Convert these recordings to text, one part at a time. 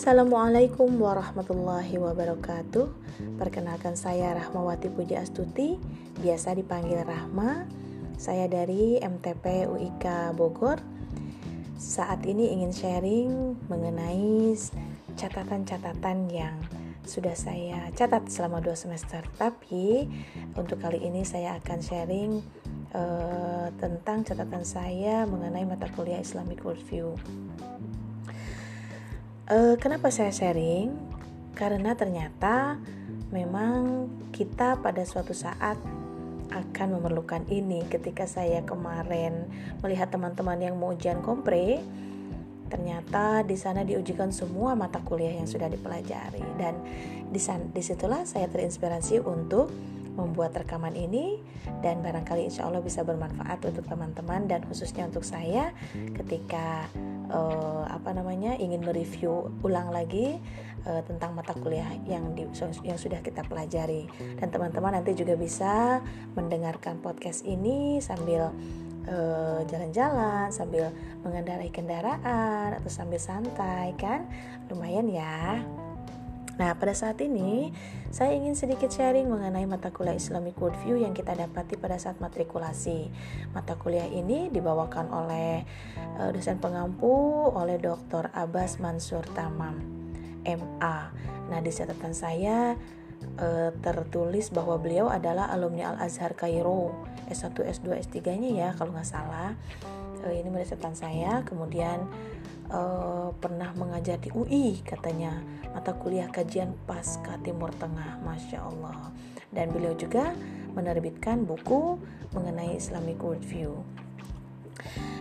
Assalamualaikum warahmatullahi wabarakatuh. Perkenalkan saya Rahmawati Puji Astuti Biasa dipanggil Rahma. Saya dari MTP UIK Bogor. Saat ini ingin sharing mengenai catatan-catatan yang sudah saya catat selama dua semester. Tapi untuk kali ini saya akan sharing uh, tentang catatan saya mengenai mata kuliah Islamic Worldview Uh, kenapa saya sharing? Karena ternyata memang kita pada suatu saat akan memerlukan ini. Ketika saya kemarin melihat teman-teman yang mau ujian kompre, ternyata di sana diujikan semua mata kuliah yang sudah dipelajari dan di di situlah saya terinspirasi untuk membuat rekaman ini dan barangkali insya Allah bisa bermanfaat untuk teman-teman dan khususnya untuk saya ketika uh, apa namanya ingin mereview ulang lagi uh, tentang mata kuliah yang di, yang sudah kita pelajari. Dan teman-teman nanti juga bisa mendengarkan podcast ini sambil eh, jalan-jalan uh, sambil mengendarai kendaraan atau sambil santai kan? Lumayan ya Nah, pada saat ini saya ingin sedikit sharing mengenai mata kuliah Islamic Worldview yang kita dapati pada saat matrikulasi. Mata kuliah ini dibawakan oleh uh, dosen pengampu oleh Dr. Abbas Mansur Tamam, MA. Nah, di catatan saya uh, tertulis bahwa beliau adalah alumni Al Azhar Kairo S1, S2, S3-nya ya kalau nggak salah. Uh, ini catatan saya. Kemudian uh, pernah mengajar di UI katanya mata kuliah kajian pasca Timur Tengah Masya Allah dan beliau juga menerbitkan buku mengenai Islamic Worldview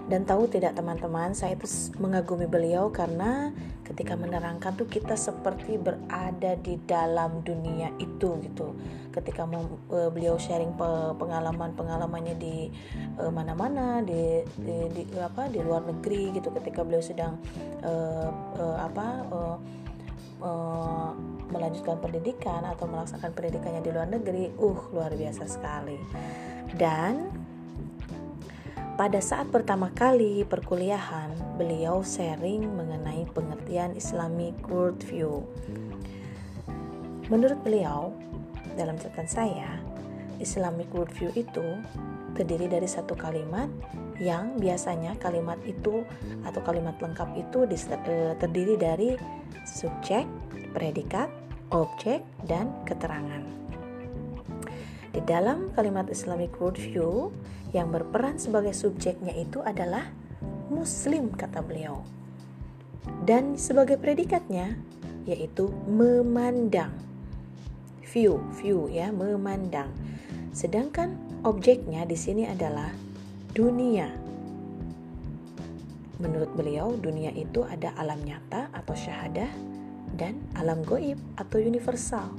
dan tahu tidak teman-teman saya itu mengagumi beliau karena ketika menerangkan tuh kita seperti berada di dalam dunia itu gitu. Ketika uh, beliau sharing pengalaman pengalamannya di uh, mana-mana di, di, di apa di luar negeri gitu. Ketika beliau sedang uh, uh, apa uh, melanjutkan pendidikan atau melaksanakan pendidikannya di luar negeri uh luar biasa sekali. Dan pada saat pertama kali perkuliahan, beliau sharing mengenai pengertian Islamic worldview. Menurut beliau, dalam catatan saya, Islamic worldview itu terdiri dari satu kalimat yang biasanya kalimat itu atau kalimat lengkap itu eh, terdiri dari subjek, predikat, objek, dan keterangan. Di dalam kalimat Islamic worldview, yang berperan sebagai subjeknya itu adalah muslim kata beliau. Dan sebagai predikatnya yaitu memandang. View, view ya, memandang. Sedangkan objeknya di sini adalah dunia. Menurut beliau, dunia itu ada alam nyata atau syahadah dan alam goib atau universal.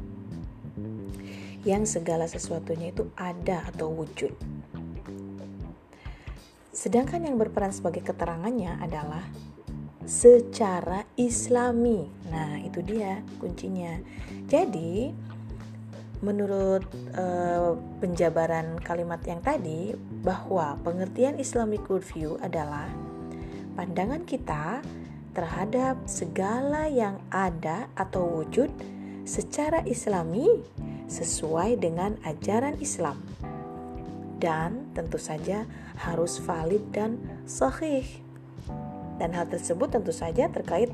Yang segala sesuatunya itu ada atau wujud. Sedangkan yang berperan sebagai keterangannya adalah secara islami. Nah, itu dia kuncinya. Jadi, menurut uh, penjabaran kalimat yang tadi bahwa pengertian Islamic worldview adalah pandangan kita terhadap segala yang ada atau wujud secara islami sesuai dengan ajaran Islam dan tentu saja harus valid dan sahih. Dan hal tersebut tentu saja terkait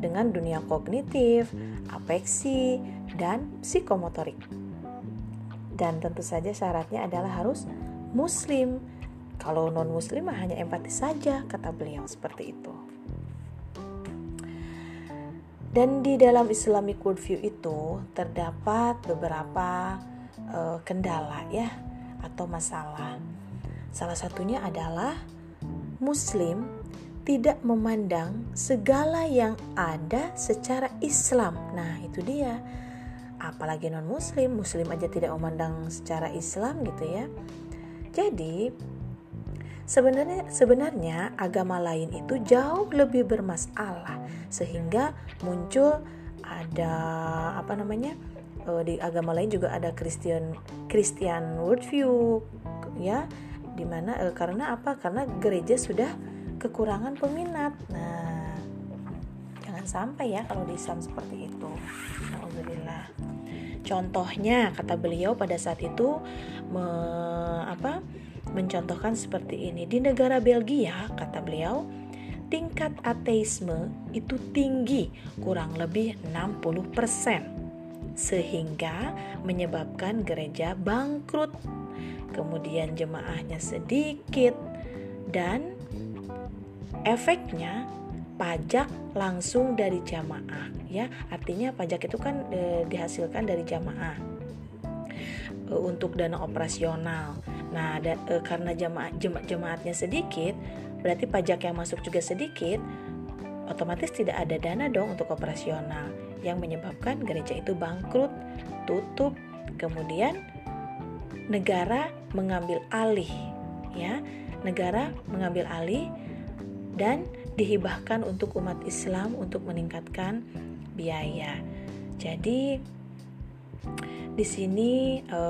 dengan dunia kognitif, apeksi, dan psikomotorik. Dan tentu saja syaratnya adalah harus muslim. Kalau non muslim hanya empati saja, kata beliau seperti itu. Dan di dalam Islamic worldview itu terdapat beberapa uh, kendala ya atau masalah. Salah satunya adalah Muslim tidak memandang segala yang ada secara Islam. Nah, itu dia. Apalagi non-Muslim, Muslim aja tidak memandang secara Islam gitu ya. Jadi, sebenarnya sebenarnya agama lain itu jauh lebih bermasalah sehingga muncul ada apa namanya? uh, di agama lain juga ada Christian Christian worldview ya di mana uh, karena apa karena gereja sudah kekurangan peminat nah jangan sampai ya kalau di Islam seperti itu. Alhamdulillah. Contohnya kata beliau pada saat itu me, apa mencontohkan seperti ini. Di negara Belgia kata beliau tingkat ateisme itu tinggi kurang lebih 60% sehingga menyebabkan gereja bangkrut kemudian jemaahnya sedikit dan efeknya pajak langsung dari jamaah ya. Artinya pajak itu kan e, dihasilkan dari jamaah. E, untuk dana operasional nah da, e, karena jamaah jema, jemaatnya sedikit berarti pajak yang masuk juga sedikit, otomatis tidak ada dana dong untuk operasional yang menyebabkan gereja itu bangkrut, tutup, kemudian negara mengambil alih ya. Negara mengambil alih dan dihibahkan untuk umat Islam untuk meningkatkan biaya. Jadi di sini e,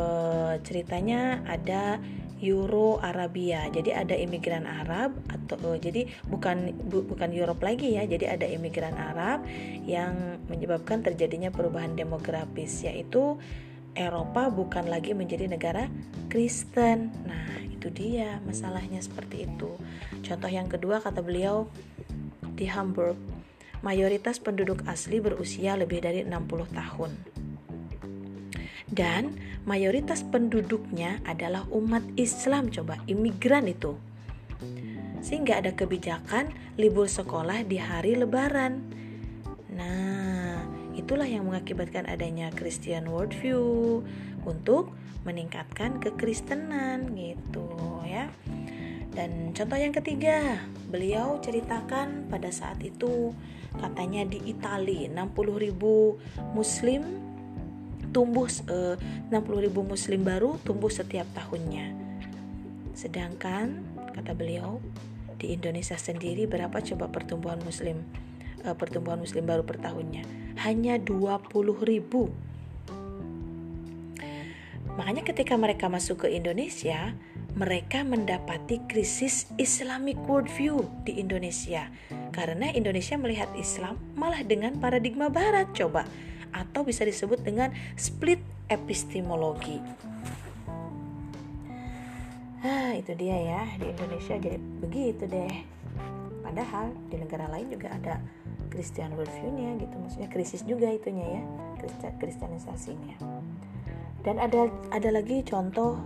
ceritanya ada Euro Arabia. Jadi ada imigran Arab atau uh, jadi bukan bu, bukan Europe lagi ya. Jadi ada imigran Arab yang menyebabkan terjadinya perubahan demografis yaitu Eropa bukan lagi menjadi negara Kristen. Nah, itu dia masalahnya seperti itu. Contoh yang kedua kata beliau di Hamburg, mayoritas penduduk asli berusia lebih dari 60 tahun dan mayoritas penduduknya adalah umat Islam coba imigran itu. Sehingga ada kebijakan libur sekolah di hari lebaran. Nah itulah yang mengakibatkan adanya Christian worldview untuk meningkatkan kekristenan gitu ya. Dan contoh yang ketiga beliau ceritakan pada saat itu katanya di Italia 60.000 muslim tumbuh eh, 60.000 muslim baru tumbuh setiap tahunnya. Sedangkan kata beliau di Indonesia sendiri berapa coba pertumbuhan muslim eh, pertumbuhan muslim baru per tahunnya? Hanya 20.000. Makanya ketika mereka masuk ke Indonesia, mereka mendapati krisis Islamic worldview di Indonesia. Karena Indonesia melihat Islam malah dengan paradigma barat coba atau bisa disebut dengan split epistemologi. Ah, itu dia ya di Indonesia jadi begitu deh. Padahal di negara lain juga ada Christian worldview-nya gitu, maksudnya krisis juga itunya ya, kristianisasinya. Dan ada ada lagi contoh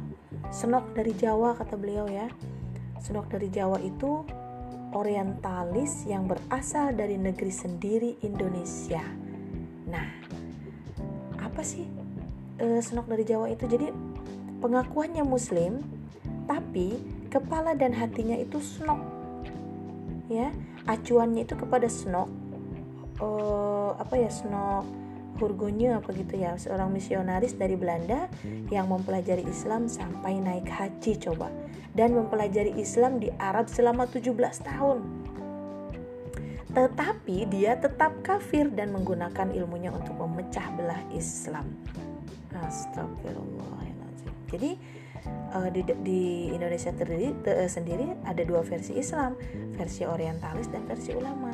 senok dari Jawa kata beliau ya. Senok dari Jawa itu orientalis yang berasal dari negeri sendiri Indonesia. Nah, apa sih e, senok dari Jawa itu? Jadi pengakuannya Muslim, tapi kepala dan hatinya itu senok. Ya, acuannya itu kepada senok. E, apa ya senok? Hurgonya apa gitu ya seorang misionaris dari Belanda yang mempelajari Islam sampai naik haji coba dan mempelajari Islam di Arab selama 17 tahun tetapi dia tetap kafir dan menggunakan ilmunya untuk memecah belah Islam. Astagfirullahaladzim. Jadi uh, di, di Indonesia terdiri, te, uh, sendiri ada dua versi Islam, versi orientalis dan versi ulama.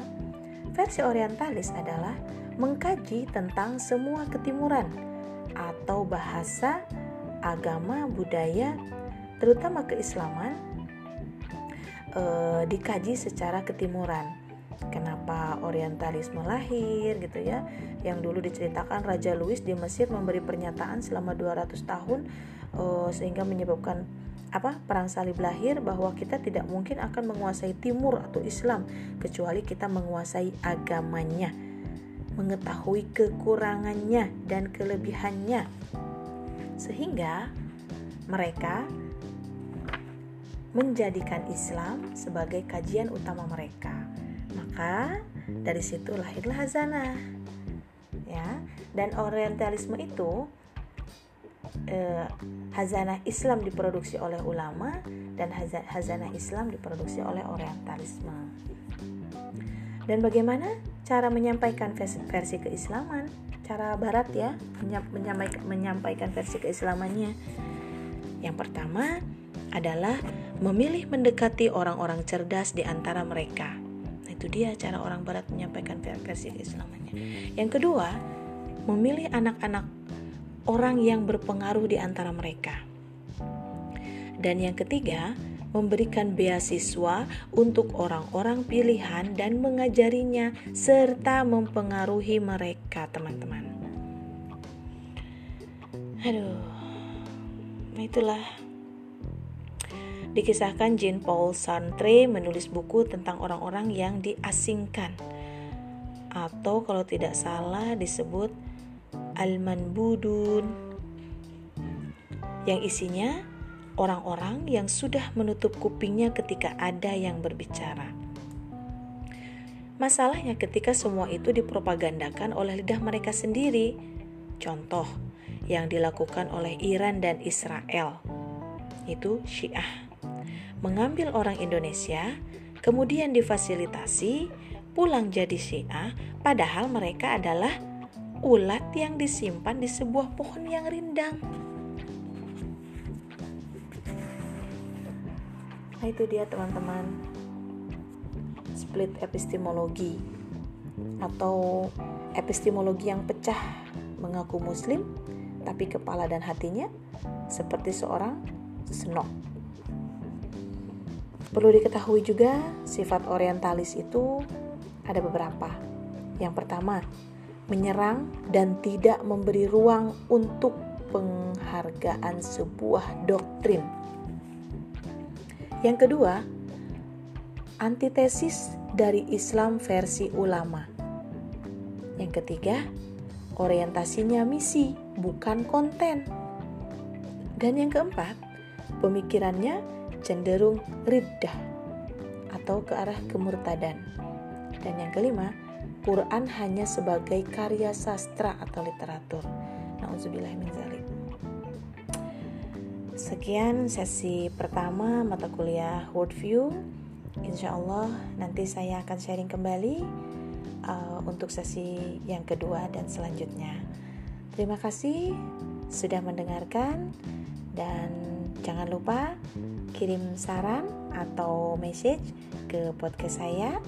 Versi orientalis adalah mengkaji tentang semua ketimuran atau bahasa, agama, budaya, terutama keislaman, uh, dikaji secara ketimuran kenapa orientalisme lahir gitu ya. Yang dulu diceritakan Raja Louis di Mesir memberi pernyataan selama 200 tahun uh, sehingga menyebabkan apa perang salib lahir bahwa kita tidak mungkin akan menguasai timur atau Islam kecuali kita menguasai agamanya mengetahui kekurangannya dan kelebihannya. Sehingga mereka menjadikan Islam sebagai kajian utama mereka maka dari situ lahirlah hazanah. Ya, dan orientalisme itu eh, hazanah Islam diproduksi oleh ulama dan hazanah Islam diproduksi oleh orientalisme. Dan bagaimana cara menyampaikan versi, versi keislaman? Cara barat ya, menyampaikan, menyampaikan versi keislamannya. Yang pertama adalah memilih mendekati orang-orang cerdas di antara mereka itu dia cara orang barat menyampaikan versi keislamannya yang kedua memilih anak-anak orang yang berpengaruh di antara mereka dan yang ketiga memberikan beasiswa untuk orang-orang pilihan dan mengajarinya serta mempengaruhi mereka, teman-teman. Aduh. Itulah Dikisahkan Jean Paul Sartre menulis buku tentang orang-orang yang diasingkan atau kalau tidak salah disebut Al-Manbudun yang isinya orang-orang yang sudah menutup kupingnya ketika ada yang berbicara. Masalahnya ketika semua itu dipropagandakan oleh lidah mereka sendiri. Contoh yang dilakukan oleh Iran dan Israel itu Syiah. Mengambil orang Indonesia, kemudian difasilitasi pulang jadi Syiah, padahal mereka adalah ulat yang disimpan di sebuah pohon yang rindang. Nah itu dia teman-teman Split epistemologi Atau epistemologi yang pecah Mengaku muslim Tapi kepala dan hatinya Seperti seorang senok Perlu diketahui juga Sifat orientalis itu Ada beberapa Yang pertama Menyerang dan tidak memberi ruang Untuk penghargaan sebuah doktrin yang kedua, antitesis dari Islam versi ulama. Yang ketiga, orientasinya misi, bukan konten. Dan yang keempat, pemikirannya cenderung riddah atau ke arah kemurtadan. Dan yang kelima, Quran hanya sebagai karya sastra atau literatur. Nauzubillah min zalik. Sekian sesi pertama mata kuliah Worldview. Insya Allah nanti saya akan sharing kembali uh, untuk sesi yang kedua dan selanjutnya. Terima kasih sudah mendengarkan dan jangan lupa kirim saran atau message ke podcast saya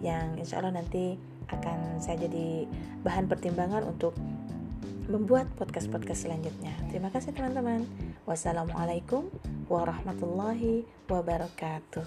yang insya Allah nanti akan saya jadi bahan pertimbangan untuk membuat podcast-podcast selanjutnya. Terima kasih teman-teman. Wassalamualaikum warahmatullahi wabarakatuh.